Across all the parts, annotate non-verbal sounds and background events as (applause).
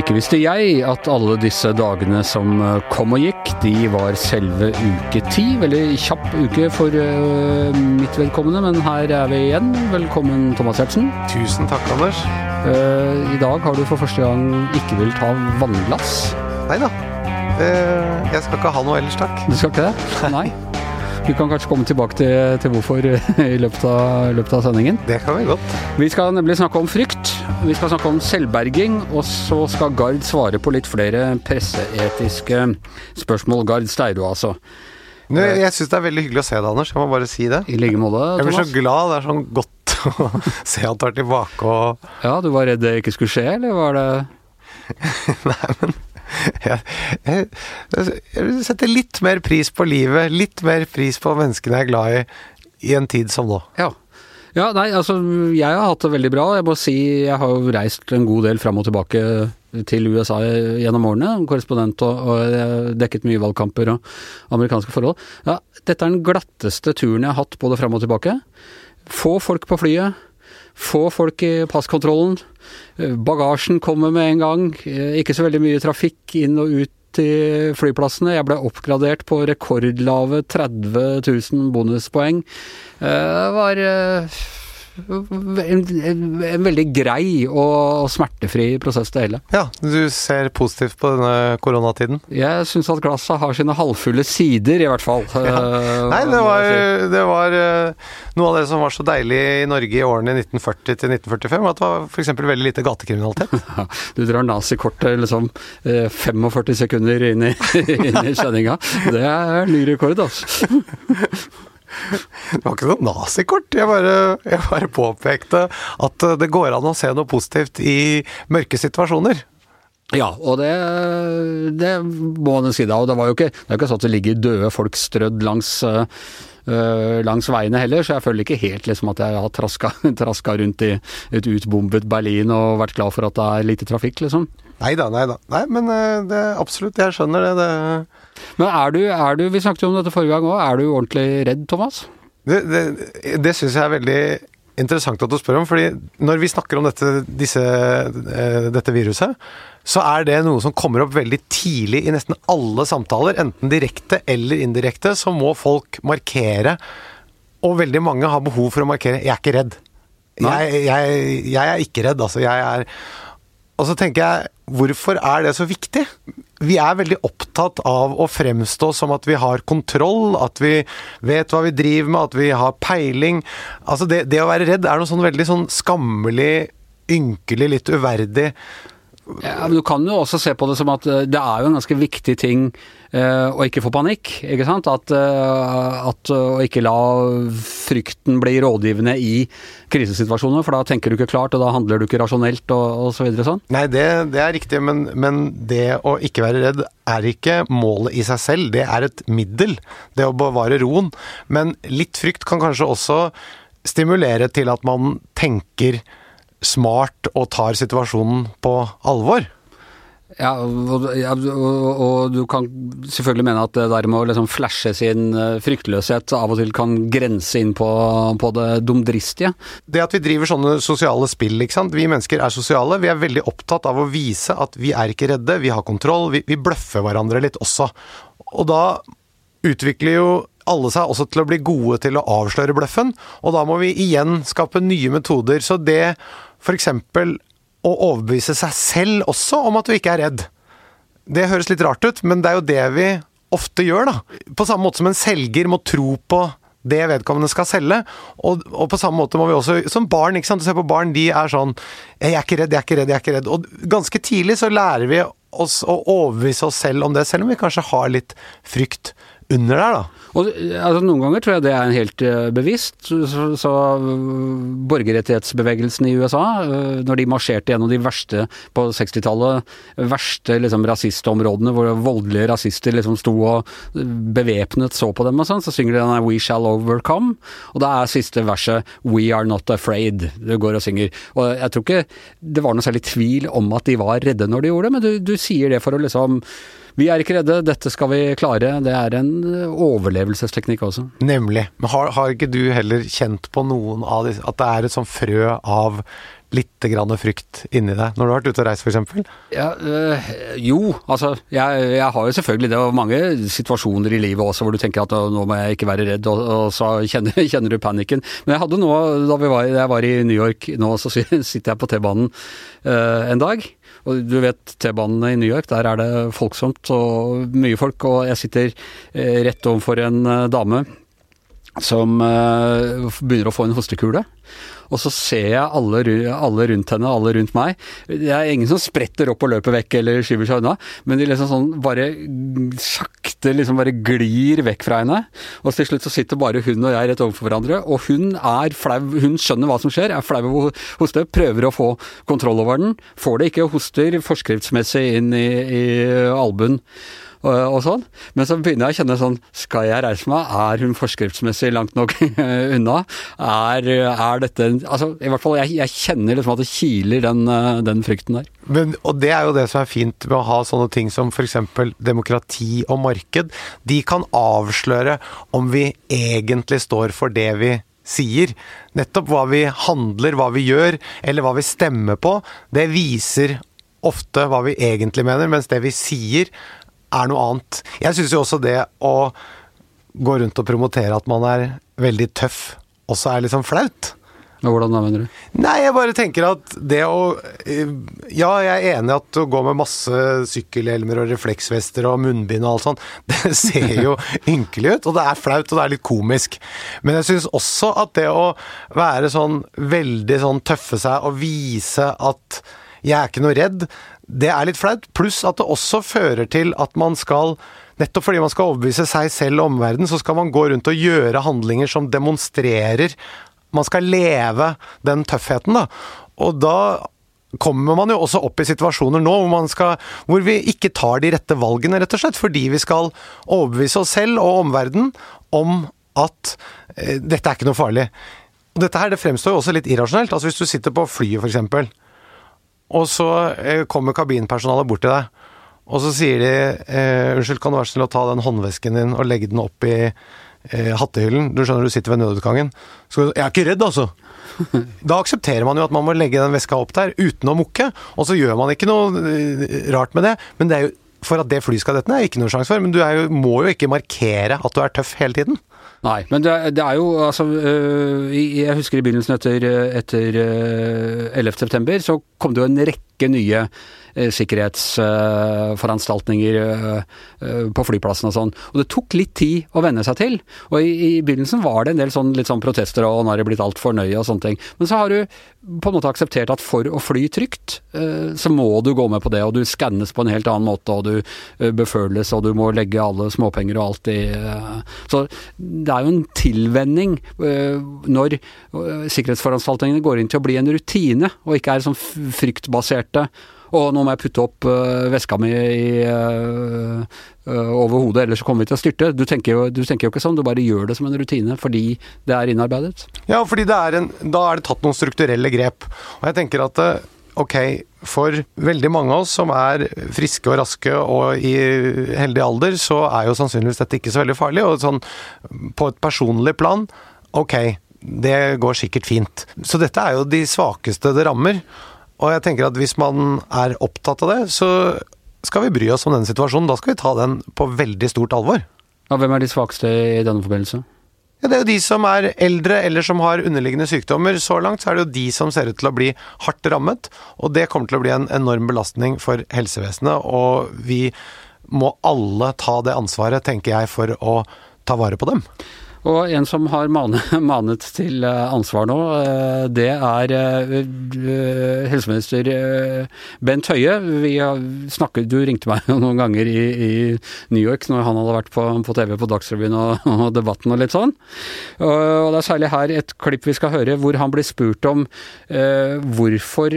Ikke visste jeg at alle disse dagene som eh, kom og gikk, de var selve uke ti. Veldig kjapp uke for uh, mitt vedkommende, men her er vi igjen. Velkommen, Thomas Giertsen. Tusen takk, Anders. Uh, I dag har du for første gang ikke villet ta vannglass. Nei da. Jeg skal ikke ha noe ellers, takk. Du skal ikke det? Nei. (laughs) Vi kan kanskje komme tilbake til, til hvorfor (laughs) i løpet av, løpet av, sendingen. Det kan vi godt. Vi skal nemlig snakke om frykt. Vi skal snakke om selvberging, og så skal Gard svare på litt flere presseetiske spørsmål. Gard Steiro, altså. Nå, jeg syns det er veldig hyggelig å se deg, Anders. Jeg må bare si det. I like måte, Thomas. Jeg blir så glad. Det er sånn godt (laughs) å se at du er tilbake og Ja, du var redd det ikke skulle skje, eller var det (laughs) Nei, men (laughs) jeg, jeg, jeg, setter litt mer pris på livet, litt mer pris på menneskene jeg er glad i, i en tid som nå. Ja. ja. nei, altså jeg har hatt det veldig bra. Jeg må si jeg har jo reist en god del fram og tilbake til USA gjennom årene. Korrespondent og, og dekket mye valgkamper og amerikanske forhold. Ja, dette er den glatteste turen jeg har hatt både fram og tilbake. Få folk på flyet. Få folk i passkontrollen. Bagasjen kommer med en gang. Ikke så veldig mye trafikk inn og ut til flyplassene. Jeg ble oppgradert på rekordlave 30 000 bonuspoeng. Det var en, en, veldig grei og smertefri prosess, det hele. Ja, du ser positivt på denne koronatiden? Jeg syns at glasset har sine halvfulle sider, i hvert fall. (laughs) Ja. Nei, det var, det var, eh, noe av det som var så deilig i Norge i årene 1940 til 1945, at det var f.eks. veldig lite gatekriminalitet. (laughs) du drar nazikortet liksom 45 eh, sekunder inn i, (laughs) inn i kjenninga. Det er ny rekord, altså. Det var ikke noe nazikort. Jeg bare, jeg bare påpekte at det går an å se noe positivt i mørke situasjoner. Ja, og det, det må man si da. Og det var jo ikke, det er ikke sånn at det ligger døde folk strødd langs øh, langs veiene heller, så jeg føler ikke helt liksom at jeg har traska, (laughs) traska rundt i et utbombet Berlin og vært glad for at det er lite trafikk, liksom. Nei da, nei da. Nei, men det, absolutt, jeg skjønner det. det. Men er du, er du, vi snakket jo om dette forrige gang òg, er du ordentlig redd, Thomas? Det, det, det syns jeg er veldig interessant at du spør om, fordi når vi snakker om dette, disse, dette viruset, så er det noe som kommer opp veldig tidlig i nesten alle samtaler. Enten direkte eller indirekte, så må folk markere. Og veldig mange har behov for å markere 'jeg er ikke redd'. Jeg, jeg, jeg, er ikke redd, altså. Jeg er Og så tenker jeg, hvorfor er det så viktig? Vi er veldig opptatt av å fremstå som at vi har kontroll, at vi vet hva vi driver med, at vi har peiling. Altså, det, det å være redd er noe sånn veldig sånn skammelig, ynkelig, litt uverdig. Ja, men Du kan jo også se på det som at eh, det er jo en ganske viktig ting uh, å ikke få panikk. ikke sant? At, uh, at uh, å ikke la frykten bli rådgivende i krisesituasjoner, for da tenker du ikke klart, og da handler du ikke rasjonelt og, og så videre sånn. Nei, det, det er riktig, men, men, det å ikke være redd er ikke målet i seg selv. Det er et middel, det å bevare roen. Men litt frykt kan kanskje også stimulere til at man tenker smart og tar situasjonen på alvor. Ja, og, og, og, du kan selvfølgelig mene at det der med å liksom flashe sin eh, fryktløshet av og til kan grense inn på, på det dumdristige. Det at vi driver sånne sosiale spill, ikke sant. Vi mennesker er sosiale. Vi er veldig opptatt av å vise at vi er ikke redde, vi har kontroll. Vi, vi bløffer hverandre litt også. Og da utvikler jo alle seg også til å bli gode til å avsløre bløffen, og da må vi igjen skape nye metoder. Så det f.eks. å overbevise seg selv også om at du ikke er redd. Det høres litt rart ut, men det er jo det vi ofte gjør, da. På samme måte som en selger må tro på det vedkommende skal selge. Og, og, på samme måte må vi også Som barn, ikke sant. Du ser på barn, de er sånn 'Jeg er ikke redd, jeg er ikke redd, jeg er ikke redd'. Og ganske tidlig så lærer vi oss å overbevise oss selv om det, selv om vi kanskje har litt frykt under der, da. Og, altså, noen ganger tror jeg det er helt uh, bevisst. Så, så Borgerrettighetsbevegelsen i USA, uh, når de marsjerte gjennom de verste på 60-tallet, verste liksom, rasistområdene hvor voldelige rasister liksom sto og bevæpnet så på dem og sånn, så synger de denne We Shall Overcome. Og det er siste verset We Are Not Afraid. Det går og synger. Og jeg tror ikke det var noe særlig tvil om at de var redde når de gjorde det, men du, du sier det for å liksom Vi er ikke redde, dette skal vi klare. Det er en overlevelsesteknikk også. Nemlig. Men har, har ikke du heller kjent på noen av disse At det er et sånn frø av litt grann frykt inni deg når du har vært ute og reist, f.eks.? Ja, øh, jo, altså jeg, jeg, har jo selvfølgelig det, og mange situasjoner i livet også hvor du tenker at nå må jeg ikke være redd, og, og så kjenner, (laughs) kjenner, du panikken. Men jeg hadde nå, da var, jeg var i New York nå, så (laughs) sitter jeg på T-banen øh, en dag. Og du vet T-banene i New York, der er det folksomt og mye folk, og jeg sitter øh, rett overfor en dame som begynner å få en hostekule og så ser jeg alle, alle, rundt henne, alle rundt meg. Det er ingen som spretter opp og løper vekk eller skyver seg unna, men de liksom sånn bare sakte liksom bare glir vekk fra henne. Og til slutt så sitter bare hun og jeg rett overfor hverandre, og hun er flau, hun skjønner hva som skjer, er flau over hoste, prøver å få kontroll over den, får det ikke, og hoster forskriftsmessig inn i, i albuen og, og, sånn. Men så begynner jeg å kjenne sånn Skal jeg reise meg? Er hun forskriftsmessig langt nok (laughs) unna? Er, er, dette Altså, i hvert fall, jeg, jeg kjenner liksom at det kiler den, den frykten der. Men, og det er jo det som er fint med å ha sånne ting som f.eks. demokrati og marked. De kan avsløre om vi egentlig står for det vi sier. Nettopp hva vi handler, hva vi gjør, eller hva vi stemmer på, det viser ofte hva vi egentlig mener, mens det vi sier, er noe annet. Jeg syns jo også det å gå rundt og promotere at man er veldig tøff, også er sånn flaut. Hvordan da, mener du? Nei, jeg bare tenker at det å Ja, jeg er enig at å gå med masse sykkelhjelmer og refleksvester og munnbind og alt sånt, (laughs) det ser jo ynkelig ut, og det er flaut, og det er litt komisk. Men jeg syns også at det å være sånn veldig sånn tøffe seg og vise at jeg er ikke noe redd, det er litt flaut. Pluss at det også fører til at man skal Nettopp fordi man skal overbevise seg selv og omverdenen, så skal man gå rundt og gjøre handlinger som demonstrerer Man skal leve den tøffheten, da. Og da kommer man jo også opp i situasjoner nå hvor, skal, hvor vi ikke tar de rette valgene, rett og slett. Fordi vi skal overbevise oss selv og omverdenen om at eh, dette er ikke noe farlig. Dette her det fremstår jo også litt irrasjonelt. Altså Hvis du sitter på flyet, f.eks. Og så eh, kommer kabinpersonalet bort til deg, og så sier de eh, 'Unnskyld, kan du være snill å ta den håndvesken din og legge den opp i eh, hattehyllen?' Du skjønner du sitter ved nødutgangen. Så jeg er ikke redd, altså. (laughs) Da aksepterer man jo at man må legge den veska opp der uten å mukke, og så gjør man ikke noe eh, rart med det. Men det er jo for at det flyet skal dette ned, er ikke noe sjanse for. Men du jo, må jo ikke markere at du er tøff hele tiden. Nei, men det, det, er jo altså øh, Jeg husker i begynnelsen etter, etter 11. Øh, september, så kom det jo en rekke nye Eh, sikkerhetsforanstaltninger eh, eh, på flyplassen og sånn. Og det tok litt tid å venne seg til. Og i, i begynnelsen var det en del sånn, litt sånn protester og nå er det blitt altfor nøye og sånne ting. Men så har du på en måte akseptert at for å fly trygt, så må du gå med på det. Og du skannes på en helt annen måte, og du beføles, og du må legge alle småpenger og alt i Så det er jo en tilvenning når sikkerhetsforanstaltningene går inn til å bli en rutine, og ikke er sånn fryktbaserte og nå må jeg putte opp uh, veska mi i, uh, uh, over hodet, ellers så kommer vi til å styrte. Du tenker, jo, du tenker, jo, ikke sånn, du bare gjør det som en rutine fordi det er innarbeidet. Ja, fordi er en, da er det tatt noen strukturelle grep. Og jeg tenker at ok, for veldig mange av oss som er friske og raske og i heldig alder, så er jo sannsynligvis dette ikke så veldig farlig. Og sånn på et personlig plan, ok, det går sikkert fint. Så dette er jo de svakeste det rammer. Og jeg tenker at hvis man er opptatt av det, så skal vi bry oss om denne situasjonen. Da skal vi ta den på veldig stort alvor. Ja, hvem er de svakeste i denne forbindelse? Ja, Det er jo de som er eldre eller som har underliggende sykdommer. Så langt så er det jo de som ser ut til å bli hardt rammet, og det kommer til å bli en enorm belastning for helsevesenet. Og vi må alle ta det ansvaret, tenker jeg, for å ta vare på dem. Og en som har (laughs) manet til eh, ansvar nå, eh, det er eh, helseminister Bent Høie. Snakket, Du ringte meg (laughs) noen ganger i, i New York når han hadde vært på, på TV på Dagsrevyen og, (laughs) og, Debatten og litt sånn. Og det er særlig her et klipp vi skal høre hvor han blir spurt om eh, hvorfor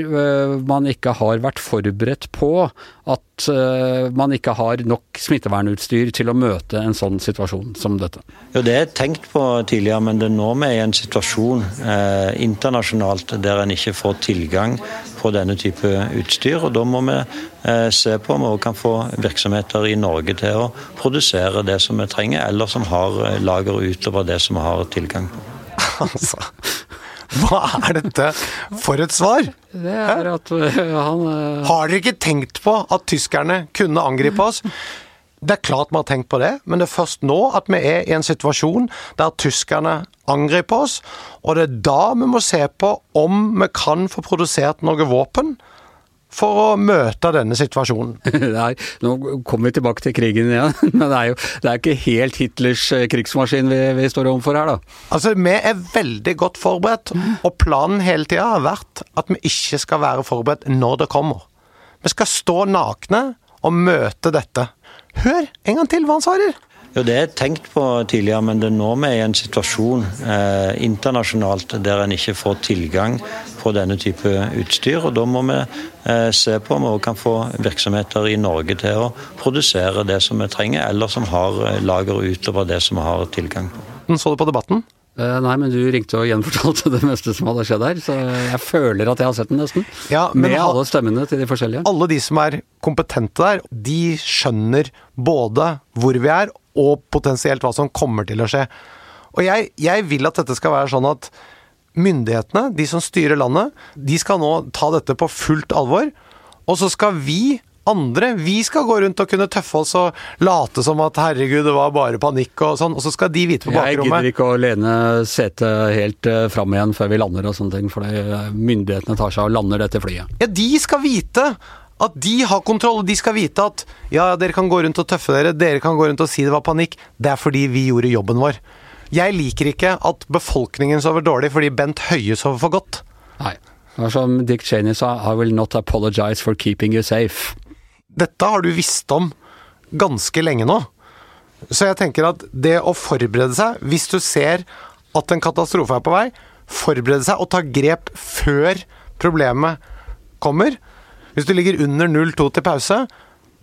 man ikke har vært forberedt på at at uh, man ikke har nok smittevernutstyr til å møte en sånn situasjon som dette? Jo, Det er tenkt på tidligere, men det er nå vi er i en situasjon eh, internasjonalt der en ikke får tilgang på denne type utstyr. og Da må vi eh, se på om vi kan få virksomheter i Norge til å produsere det som vi trenger, eller som har eh, lager utover det som vi har tilgang på. (laughs) Altså, hva er dette for et svar? Det er at uh, han uh... Har dere ikke tenkt på at tyskerne kunne angripe oss? Det er klart vi har tenkt på det, men det er først nå at vi er i en situasjon der tyskerne angriper oss, og det er da vi må se på om vi kan få produsert noe våpen for å møte denne situasjonen. (laughs) Nei, nå kommer vi tilbake til krigen igjen, (laughs) men det er jo det er ikke helt Hitlers eh, krigsmaskin vi, vi står overfor her, da. Altså, Vi er veldig godt forberedt, og planen hele tida har vært at vi ikke skal være forberedt når det kommer. Vi skal stå nakne og møte dette. Hør en gang til hva han svarer! Jo, Det er tenkt på tidligere, men det er nå vi er i en situasjon eh, internasjonalt der en ikke får tilgang på denne type utstyr. og Da må vi eh, se på om vi kan få virksomheter i Norge til å produsere det som vi trenger, eller som har eh, lager utover det som vi har tilgang på. Så du på Debatten? Uh, nei, men du ringte og gjenfortalte det meste som hadde skjedd her, så jeg føler at jeg har sett den nesten. Ja, Med alle stemmene til de forskjellige. Alle de som er kompetente der, de skjønner både hvor vi er, og potensielt hva som kommer til å skje. Og jeg, jeg vil at dette skal være sånn at myndighetene, de som styrer landet, de skal nå ta dette på fullt alvor. Og så skal vi andre, vi skal gå rundt og kunne tøffe oss og late som at herregud, det var bare panikk og sånn, og så skal de vite på bakrommet Jeg gidder ikke å lene setet helt uh, fram igjen før vi lander og sånne ting, for myndighetene tar seg og lander dette flyet. Ja, de skal vite at de har kontroll, og de skal vite at ja, dere kan gå rundt og tøffe dere, dere kan gå rundt og si det var panikk. Det er fordi vi gjorde jobben vår. Jeg liker ikke at befolkningen sover dårlig fordi Bent Høie sover for godt. Nei. Det var som Dick Cheney sa, I will not apologize for keeping you safe. Dette har du visst om ganske lenge nå. Så jeg tenker at det å forberede seg, hvis du ser at en katastrofe er på vei, forberede seg og ta grep før problemet kommer. Hvis du ligger under 0-2 til pause,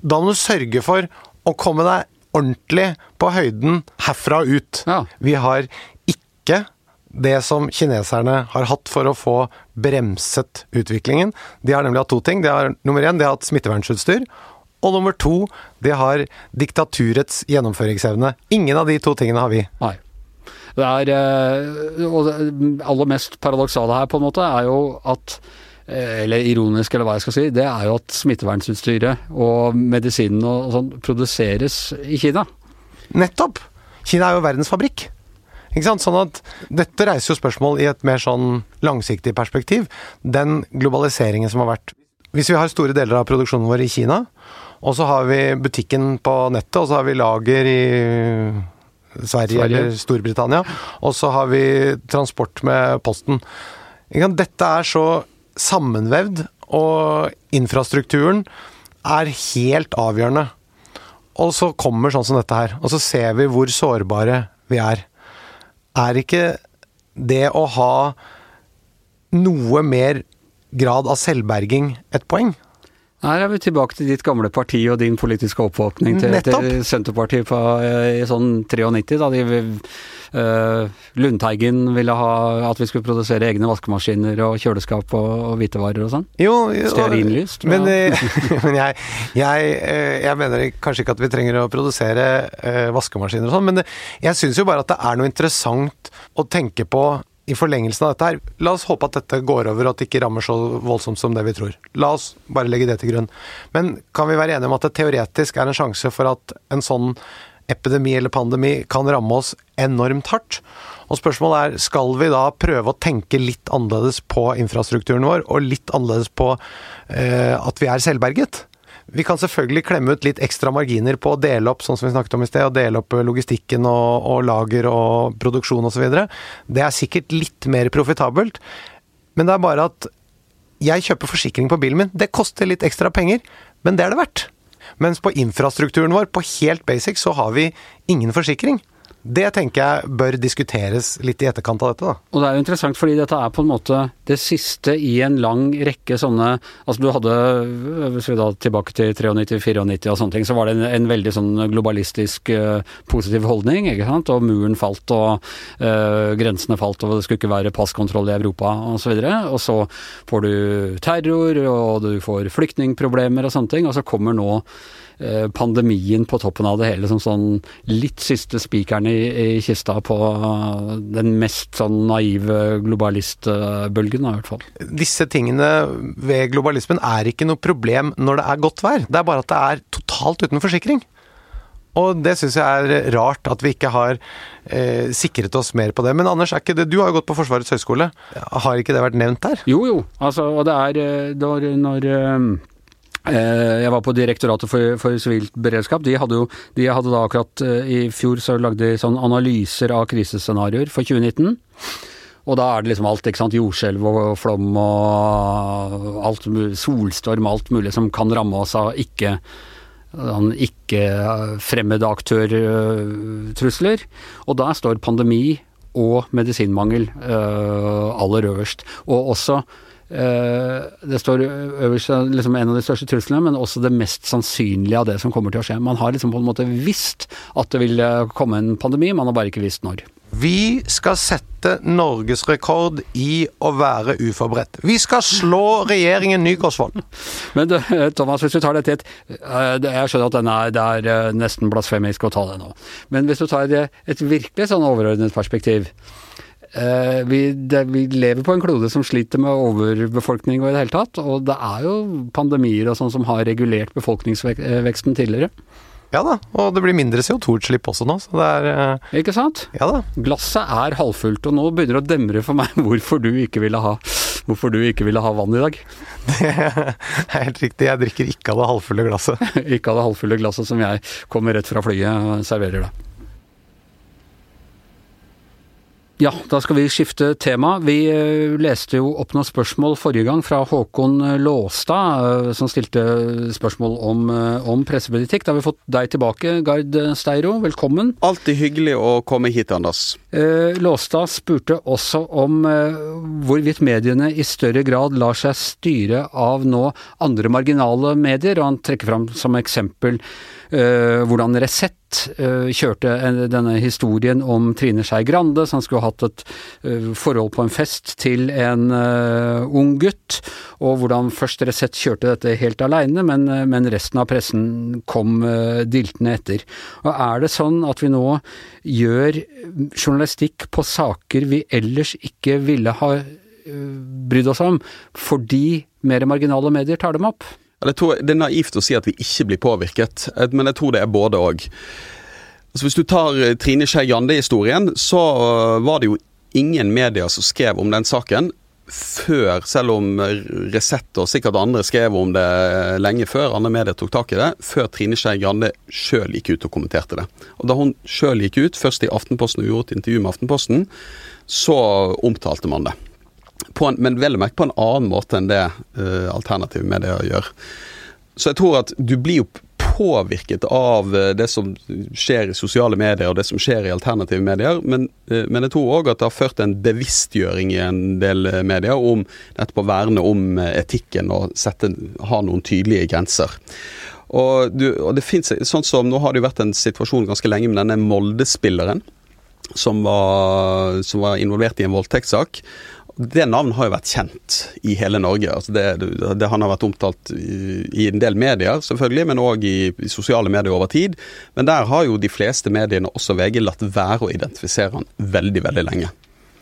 da må du sørge for å komme deg ordentlig på høyden herfra og ut. Ja. Vi har ikke det som kineserne har hatt for å få bremset utviklingen. De har nemlig hatt to ting. De har, nummer én, de har hatt smittevernutstyr. Og nummer to, de har diktaturets gjennomføringsevne. Ingen av de to tingene har vi. Nei. Det er eh, Og det aller mest paradoksale her, på en måte, er jo at eller ironisk, eller hva jeg skal si, det er jo at smittevernutstyret og medisinen og sånn produseres i Kina. Nettopp! Kina er jo verdens fabrikk. Ikke sant? Sånn at dette reiser jo spørsmål i et mer sånn langsiktig perspektiv. Den globaliseringen som har vært. Hvis vi har store deler av produksjonen vår i Kina, og så har vi butikken på nettet, og så har vi lager i Sverige, Sverige. eller Storbritannia, og så har vi transport med posten. Ikke sant? Dette er så sammenvevd, og infrastrukturen er helt avgjørende. Og så kommer sånn som dette her, og så ser vi hvor sårbare vi er. Er ikke det å ha noe mer grad av selvberging et poeng? Her er vi tilbake til ditt gamle parti og din politiske oppvåkning til, til Senterpartiet på, eh, i sånn 93, da de Lundteigen ville ha at vi skulle produsere egne vaskemaskiner og kjøleskap og, og hvitevarer og sånn. Jo, jo Stearinlys, Men, eh, (laughs) men jeg, jeg, eh, jeg mener kanskje ikke at vi trenger å produsere eh, vaskemaskiner og sånn, men jeg syns jo bare at det er noe interessant å tenke på i forlengelsen av dette her. La oss håpe at dette går over, og at det ikke rammer så voldsomt som det vi tror. La oss bare legge det til grunn. Men kan vi være enige om at det teoretisk er en sjanse for at en sånn epidemi eller pandemi kan ramme oss enormt hardt? Og spørsmålet er, skal vi da prøve å tenke litt annerledes på infrastrukturen vår, og litt annerledes på eh, at vi er selvberget? Vi kan selvfølgelig klemme ut litt ekstra marginer på å dele opp, sånn som vi snakket om i sted, og dele opp logistikken og, og lager og produksjon osv. Det er sikkert litt mer profitabelt, men det er bare at jeg kjøper forsikring på bilen min. Det koster litt ekstra penger, men det er det verdt. Mens på infrastrukturen vår, på helt basic, så har vi ingen forsikring. Det tenker jeg bør diskuteres litt i etterkant av dette, da. Og det er jo interessant fordi dette er på en måte det siste i en lang rekke sånne Altså du hadde, hvis vi da tilbake til 93-94 og sånne ting, så var det en, en veldig sånn globalistisk uh, positiv holdning, ikke sant. Og muren falt og uh, grensene falt og det skulle ikke være passkontroll i Europa osv. Og, så og så får du terror og du får flyktningproblemer og sånne ting, og så kommer nå Eh, pandemien på toppen av det hele som sånn litt siste spikeren i, i, kista på den mest sånn naive globalistbølgen, i hvert fall. Disse tingene ved globalismen er ikke noe problem når det er godt vær. Det er bare at det er totalt uten forsikring. Og det syns jeg er rart at vi ikke har eh, sikret oss mer på det. Men Anders, er ikke det, du har jo gått på Forsvarets høgskole. Har ikke det vært nevnt der? Jo, jo. Altså, og det er eh, når, når Eh, jeg var på Direktoratet for, for sivilt beredskap. De hadde jo de hadde da akkurat eh, i fjor så lagde de sånn analyser av krisescenarioer for 2019. Og da er det liksom alt, ikke sant. Jordskjelv og flom og alt, solstorm, alt mulig som kan ramme oss av ikke sånn ikke-fremmede aktørtrusler. Og da står pandemi og medisinmangel aller øverst. Og også Eh, det står øverst liksom en av de største truslene, men også det mest sannsynlige av det som kommer til å skje. Man har liksom på en måte visst at det vil komme en pandemi, man har bare ikke visst når. Vi skal sette norgesrekord i å være uforberedt. Vi skal slå regjeringen Nygaardsvold. Men (laughs) Thomas, hvis du tar det til et eh, Jeg skjønner at er, det er eh, nesten blasfemisk å ta det nå. Men hvis du tar det et virkelig sånn overordnet perspektiv Eh, vi, det, vi, lever på en klode som sliter med overbefolkning og i det hele tatt. Og det er jo pandemier og sånn som har regulert befolkningsveksten tidligere. Ja da, og det blir mindre CO2-utslipp også nå, så det er uh... Ikke sant? Ja da. Glasset er halvfullt, og nå begynner det å demre for meg (laughs) hvorfor du ikke ville ha, hvorfor du ikke ville ha vann i dag. (laughs) Det er helt riktig, jeg drikker ikke av det halvfulle glasset. (laughs) ikke av det halvfulle glasset som jeg kommer rett fra flyet og serverer deg. Ja, da skal vi skifte tema. Vi eh, leste jo opp noen spørsmål forrige gang fra Håkon Låstad, eh, som stilte spørsmål om, eh, om pressepolitikk. Da har vi fått deg tilbake, Gard Steiro. Velkommen. Alltid hyggelig å komme hit, Anders. Låstad spurte også om hvorvidt mediene i større grad lar seg styre av nå andre marginale medier, og han trekker fram som eksempel hvordan Resett uh, kjørte en, denne historien om Trine Skei Grande, som skulle hatt et uh, forhold på en fest til en ung gutt, og hvordan først Resett kjørte dette helt aleine, men, men, resten av pressen kom diltende etter. Og Er det sånn at vi nå gjør journalistikk på saker vi ellers ikke ville ha brydd oss om, fordi mer marginale medier tar dem opp? Tror, det er naivt å si at vi ikke blir påvirket, eh, men jeg tror det er både òg. Altså hvis du tar eh, Trine Skei Grande-historien, så eh, var det jo ingen medier som skrev om den saken før, selv om Resett og sikkert andre skrev om det lenge før andre medier tok tak i det, før Trine Skei Grande sjøl gikk ut og kommenterte det. Og Da hun sjøl gikk ut, først i Aftenposten og gjorde et intervju med Aftenposten, så omtalte man det en, men vel å merke på en annen måte enn det uh, alternative medier gjør. Så jeg tror at du blir jo påvirket av eh, det som skjer i sosiale medier og det som skjer i alternative medier, men, uh, men jeg tror òg at det har ført en bevisstgjøring i en del medier om nettopp å verne om etikken og sette, ha noen tydelige grenser. Og, du, og det finnes, sånn som Nå har det jo vært en situasjon ganske lenge med denne Molde-spilleren. Som som var, involvert i en voldtektssak. Det navnet har jo vært kjent i hele Norge. Altså det, det, han har vært omtalt i, i, en del medier, selvfølgelig, men òg i, i, sosiale medier over tid. Men der har jo de fleste mediene, også VG, latt være å identifisere han veldig, veldig lenge.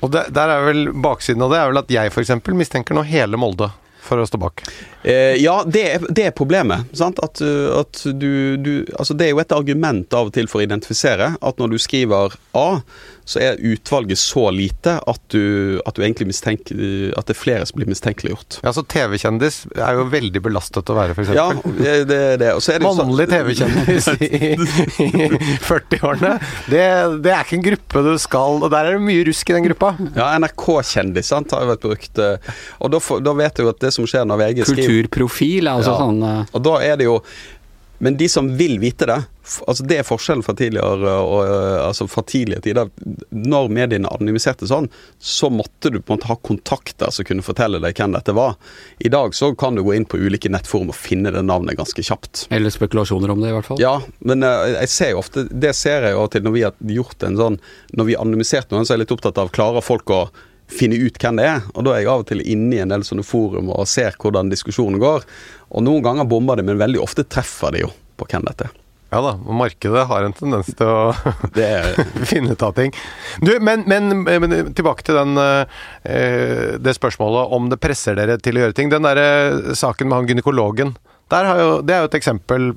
Og det, der er vel Baksiden av det er vel at jeg f.eks. mistenker nå hele Molde for å stå bak? Eh, ja, det er, det er problemet. At, at du, du, altså det er jo et argument av og til for å identifisere at når du skriver A, så er utvalget så lite at du, at du egentlig mistenker At det er flere som blir mistenkeliggjort. Ja, så TV-kjendis er jo veldig belastet å være, f.eks. Ja, det, det, det. Mannlig TV-kjendis (laughs) i, i 40-årene. Det, det, er ikke en gruppe du skal Og der er det mye rusk i den gruppa. Ja, NRK-kjendis har jo vært brukt. Eh, og da, da, vet jeg jo at det som skjer når VG skriver Kulturprofil, altså ja, sånn uh... Og da er det jo men de som vil vite det, altså Det er forskjellen fra tidligere og, altså fra tidligere tider. Når mediene anonymiserte sånn, så måtte du på en måte ha kontakter som kunne fortelle deg hvem dette var. I dag så kan du gå inn på ulike nettforum og finne det navnet ganske kjapt. Eller spekulasjoner om det, i hvert fall. Ja, men jeg ser jo ofte Det ser jeg jo til når vi har gjort en sånn Når vi anonymiserte noen, så er jeg litt opptatt av klarer folk å finne ut hvem det er. Og da er jeg av og til inne i en del sånne forum og ser hvordan diskusjonen går. Og noen ganger bomber det, men veldig ofte treffer de jo på hvem dette er. Ja da, og markedet har en tendens til å (laughs) (laughs) finne ut av ting. Du, men, men, men tilbake til den, uh, det spørsmålet om det presser dere til å gjøre ting. Den derre saken med han gynekologen. Jo, det er jo et eksempel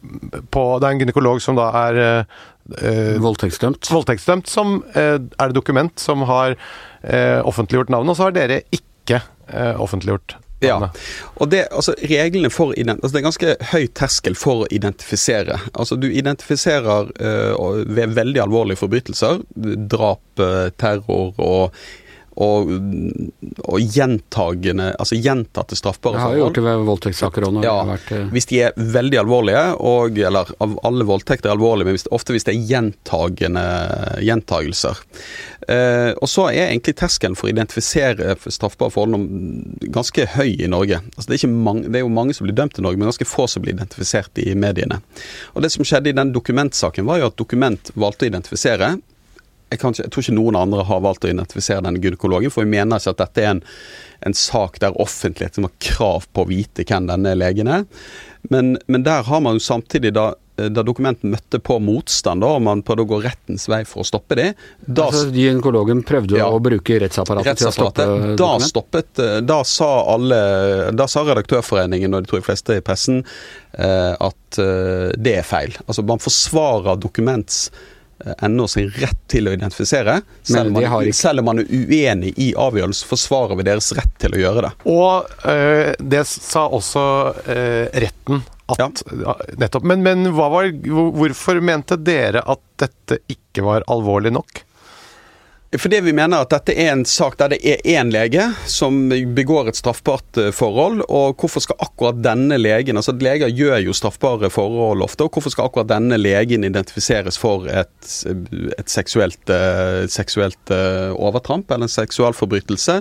på Det er en gynekolog som da er eh, Voldtektsdømt. Voldtektsdømt, som uh, er det dokument som har offentliggjort navnet, og så har dere ikke offentliggjort ja, og det, altså reglene for altså Det er ganske høy terskel for å identifisere. Altså Du identifiserer uh, ved veldig alvorlige forbrytelser, drap, terror og og, og gjentagende, altså gjentatte straffbare forhold. Jeg har jo gjort det ved voldtektssaker òg. Ja, vært, uh... Hvis de er veldig alvorlige, og, eller alle voldtekter er alvorlige, men hvis, ofte hvis det er gjentagende gjentagelser. Eh, og så er egentlig terskelen for å identifisere straffbare forhold ganske høy i Norge. Altså, det, er mange, det, er jo mange som blir dømt i Norge, men ganske få som blir identifisert i mediene. Og Det som skjedde i den dokumentsaken, var jo at Dokument valgte å identifisere jeg, ikke, jeg, tror ikke noen andre har valgt å identifisere denne gynekologen, for vi mener ikke at dette er en, en sak der offentligheten har krav på å vite hvem denne legen er. Men, men der har man jo samtidig da da dokumenten møtte på motstand, da, og man prøvde å gå rettens vei for å stoppe det da, altså, Gynekologen prøvde ja, å bruke rettsapparatet, rettsapparatet, til å stoppe da stoppet, da sa alle Da sa Redaktørforeningen og de tror de fleste i pressen eh, at eh, det er feil. Altså Man forsvarer dokuments Eh, NO sin rett til å identifisere. Selv, man, ikke... selv om man er uenig i avgjørelsen, forsvarer vi deres rett til å gjøre det. Og øh, det sa også øh, retten at ja. Nettopp. Men, men var, hvorfor mente dere at dette ikke var alvorlig nok? Fordi vi mener at dette er en sak der det er én lege som begår et straffbart eh, forhold. Og hvorfor skal akkurat denne legen Altså leger gjør jo straffbare forhold ofte. Og hvorfor skal akkurat denne legen identifiseres for et, et seksuelt, uh, seksuelt uh, overtramp eller en seksualforbrytelse?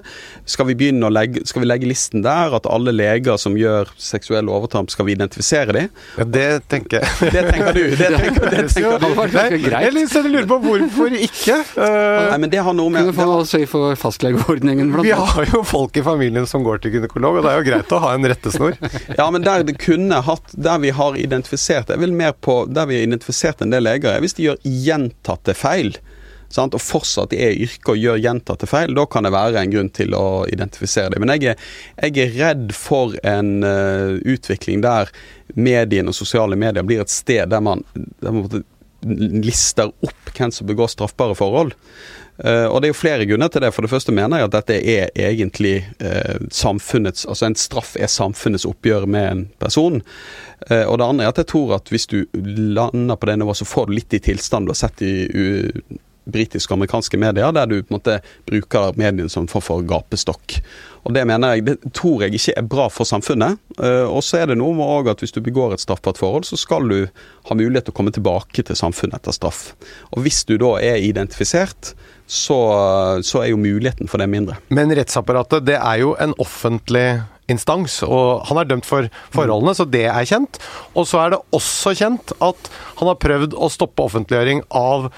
Skal vi begynne å legge, skal vi legge listen der at alle leger som gjør seksuelle overtramp, skal vi identifisere dem? Ja, det tenker jeg. (laughs) Det tenker du. Det tenker, det tenker du. Nei, jeg lurer på hvorfor ikke. Uh, Nei, men det det har noe med Kunne få sørge for fastlegeordningen, blant Vi har jo folk i familien som går til gynekolog, og det er jo greit å ha en rettesnor. (laughs) ja, men der det kunne hatt Der vi har identifisert Jeg vil mer på der vi har identifisert en del leger, hvis de gjør gjentatte feil. Sant? og fortsatt er i yrket og gjør gjentatte feil, da kan det være en grunn til å identifisere det. Men jeg er, jeg er redd for en uh, utvikling der mediene og sosiale medier blir et sted der man, der man lister opp hvem som begår straffbare forhold. Uh, og det er jo flere grunner til det. For det første mener jeg at dette er egentlig uh, samfunnets Altså en straff er samfunnets oppgjør med en person. Uh, og det andre er at jeg tror at hvis du lander på det nivået, så får du litt i tilstand du har sett i britiske og amerikanske medier, der du på en måte bruker mediene som form for gapestokk. Og Det mener jeg, det tror jeg ikke er bra for samfunnet. og så er det noe med at hvis du begår et straffbart forhold, så skal du ha mulighet til å komme tilbake til samfunnet etter straff. Og hvis du da er identifisert, så, så, er jo muligheten for det mindre. Men rettsapparatet, det er jo en offentlig instans, og han er dømt for forholdene, så det er kjent. Og så er det også kjent at han har prøvd å stoppe offentliggjøring av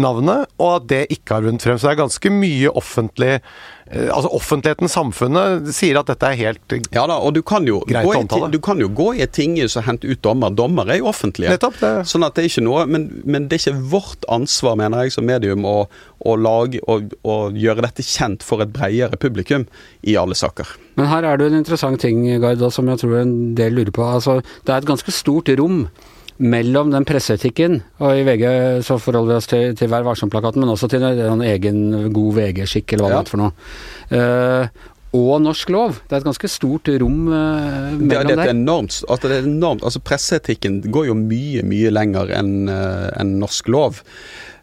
navnet, og at det ikke har vunnet frem. Så det er ganske mye offentlig Eh, altså Offentligheten, samfunnet, sier at dette er helt ja da, og du kan jo greit å omtale. Du kan jo gå i et tinghus og hente ut dommer. Dommer er jo offentlige. Nettopp, det. Sånn at det er ikke noe, men, men, det er ikke vårt ansvar, mener jeg, som medium å, å lage å, å gjøre dette kjent for et bredere publikum i alle saker. Men her er det en interessant ting, Gard, som jeg tror en del lurer på. Altså, det er et ganske stort rom mellom den presseetikken, og i VG så forholder vi oss til, til Vær varsom-plakaten, men også til en egen god VG-skikk, eller hva ja. det er for noe. Uh, og norsk lov. Det er et ganske stort rom uh, mellom det, det, det er enormt, altså det er enormt. Altså Presseetikken går jo mye, mye lenger enn uh, en norsk lov.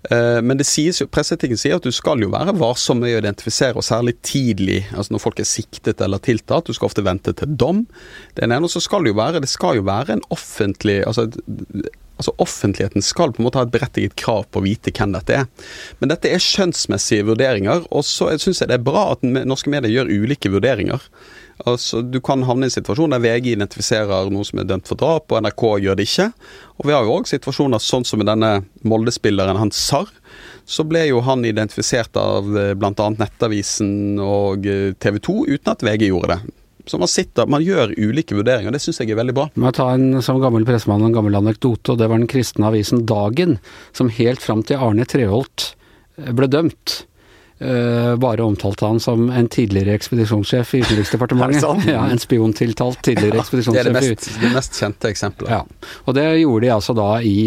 Eh, men det sies jo, presseetikken sier at du skal jo være varsom med å identifisere, og særlig tidlig, altså når folk er siktet eller tiltatt. Du skal ofte vente til dom. Det ene, så skal jo være, det skal jo være en offentlig altså, altså Offentligheten skal på en måte ha et berettiget krav på å vite hvem dette er. Men dette er skjønnsmessige vurderinger, og så syns jeg det er bra at norske medier gjør ulike vurderinger. Altså, Du kan havne i en situasjon der VG identifiserer noen som er dømt for drap, og NRK gjør det ikke. Og Vi har jo òg situasjoner sånn som med denne Molde-spilleren Hans Sarr. Så ble jo han identifisert av eh, bl.a. Nettavisen og eh, TV 2 uten at VG gjorde det. Så man sitter, man gjør ulike vurderinger, det syns jeg er veldig bra. Må jeg ta en som gammel pressemann en gammel anekdote, og det var den kristne avisen Dagen, som helt fram til Arne Treholt eh, ble dømt bare omtalte han som en tidligere ekspedisjonssjef i Utenriksdepartementet. (laughs) ja, en spiontiltalt tidligere (laughs) ja, ekspedisjonssjef. Det er det mest, det mest kjente eksempelet. Ja, og det gjorde de altså da i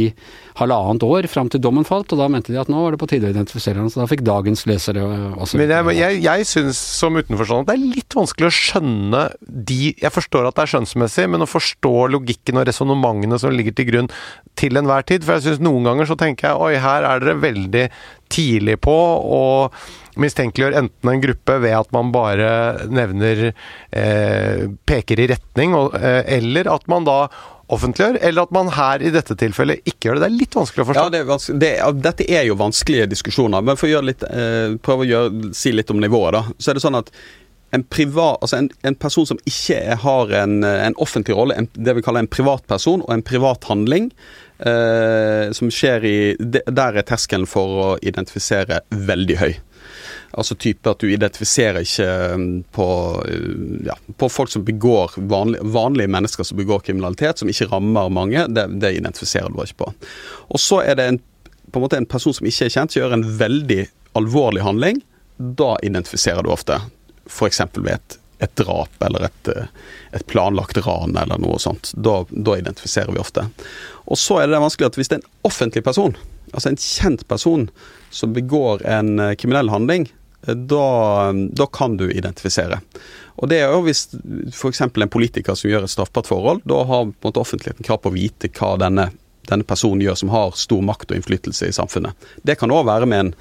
halvannet år fram til dommen falt, og da mente de at nå var det på tide å identifisere ham. så da fikk dagens lesere også Men jeg, jeg, jeg syns som utenforstående at det er litt vanskelig å skjønne de Jeg forstår at det er skjønnsmessig, men å forstå logikken og resonnementene som ligger til grunn til enhver tid. For jeg syns noen ganger så tenker jeg oi, her er dere veldig tidlig på og mistenkeliggjør enten en gruppe ved at man bare nevner eh, peker i retning, og, eh, eller at man da offentliggjør, eller at man her i dette tilfellet ikke gjør det. Det er litt vanskelig å forstå. Ja, det er det, Dette er jo vanskelige diskusjoner, men for å litt, eh, prøve å gjøre, si litt om nivået, da. Så er det sånn at en, privat, altså en, en person som ikke har en, en offentlig rolle, det vi kaller en privatperson, og en privat handling, som skjer i Der er terskelen for å identifisere veldig høy. Altså type at du identifiserer ikke um, på, uh, ja, på folk som begår vanlige, vanlige, mennesker som begår kriminalitet, som ikke rammer mange. Det, det identifiserer du ikke på. Og så er det en, på en måte en person som ikke er kjent, som gjør en veldig alvorlig handling. Da identifiserer du ofte. F.eks. ved et, et, drap eller et, uh, et, planlagt ran eller noe sånt. Da, da identifiserer vi ofte. Og så er det vanskelig at hvis det er en offentlig person, altså en kjent person, som begår en uh, kriminell handling, da, da, kan du identifisere. Og det er jo Hvis f.eks. en politiker som gjør et straffbart forhold, da har på en måte offentligheten krav på å vite hva denne, denne personen gjør som har stor makt og innflytelse i samfunnet. Det kan òg være med en,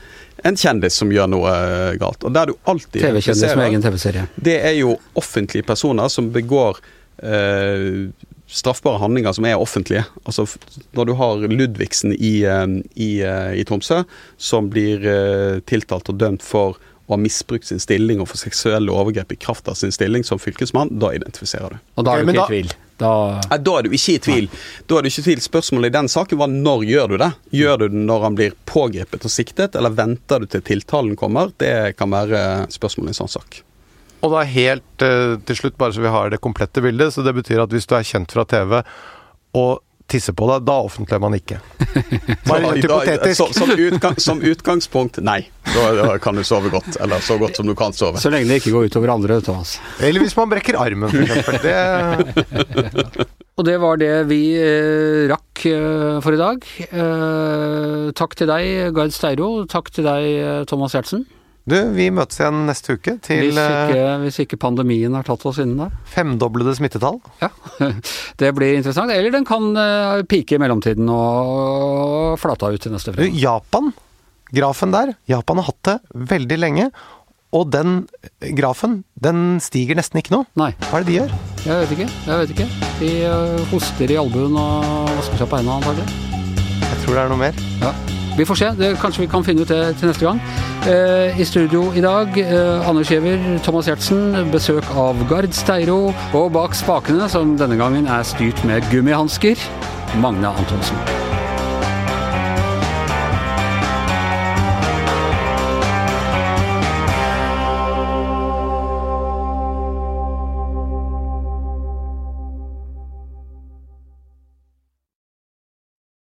en, kjendis som gjør noe eh, galt. Og der du alltid TV-kjendis med egen TV-serie. Det er jo offentlige personer som begår eh, straffbare handlinger som er offentlige. Altså Når du har Ludvigsen i, eh, i, eh, i Tromsø, som blir tiltalt og dømt for og har misbrukt sin stilling og for seksuelle overgrep i kraft av sin stilling som fylkesmann, da identifiserer du. Og da er du ikke i tvil? Da... Nei, da er du ikke i tvil. Da er du ikke i tvil. Spørsmålet i den saken var når gjør du det? Gjør du det når han blir pågrepet og siktet, eller venter du til tiltalen kommer? Det kan være spørsmålet i en sånn sak. Og da helt uh, til slutt, bare så vi har det komplette bildet, så det betyr at hvis du er kjent fra TV og tisser på deg, da offentliggjør man ikke. (laughs) Bare litt hypotetisk. Så, som, utgang, som, utgangspunkt, nei. Da, da, kan du sove godt. Eller så godt som du kan sove. Så lenge det ikke går utover andre, Thomas. Eller hvis man brekker armen, f.eks. Det (laughs) Og det var det vi eh, rakk eh, for i dag. Eh, takk til deg, Gard Steiro. Takk til deg, eh, Thomas Giertsen. Du, vi møtes igjen neste uke til hvis ikke, eh, hvis ikke, pandemien har tatt oss innen da. Femdoblede smittetall. Ja, (laughs) det blir interessant. Eller den kan uh, pike i mellomtiden og flata ut til neste fredag. Japan, grafen der. Japan har hatt det veldig lenge. Og den grafen, den stiger nesten ikke nå. Nei. Hva er det de gjør? Jeg vet ikke. jeg vet ikke. De uh, hoster i albuen og vasker seg på hendene antagelig. Jeg tror det er noe mer. Ja. Vi får se. Det, kanskje vi kan finne ut det til neste gang. Eh, I studio i dag, eh, Anders Giæver, Thomas Giertsen, besøk av Gard Steiro, og bak spakene, som denne gangen er styrt med gummihansker, Magne Antonsen.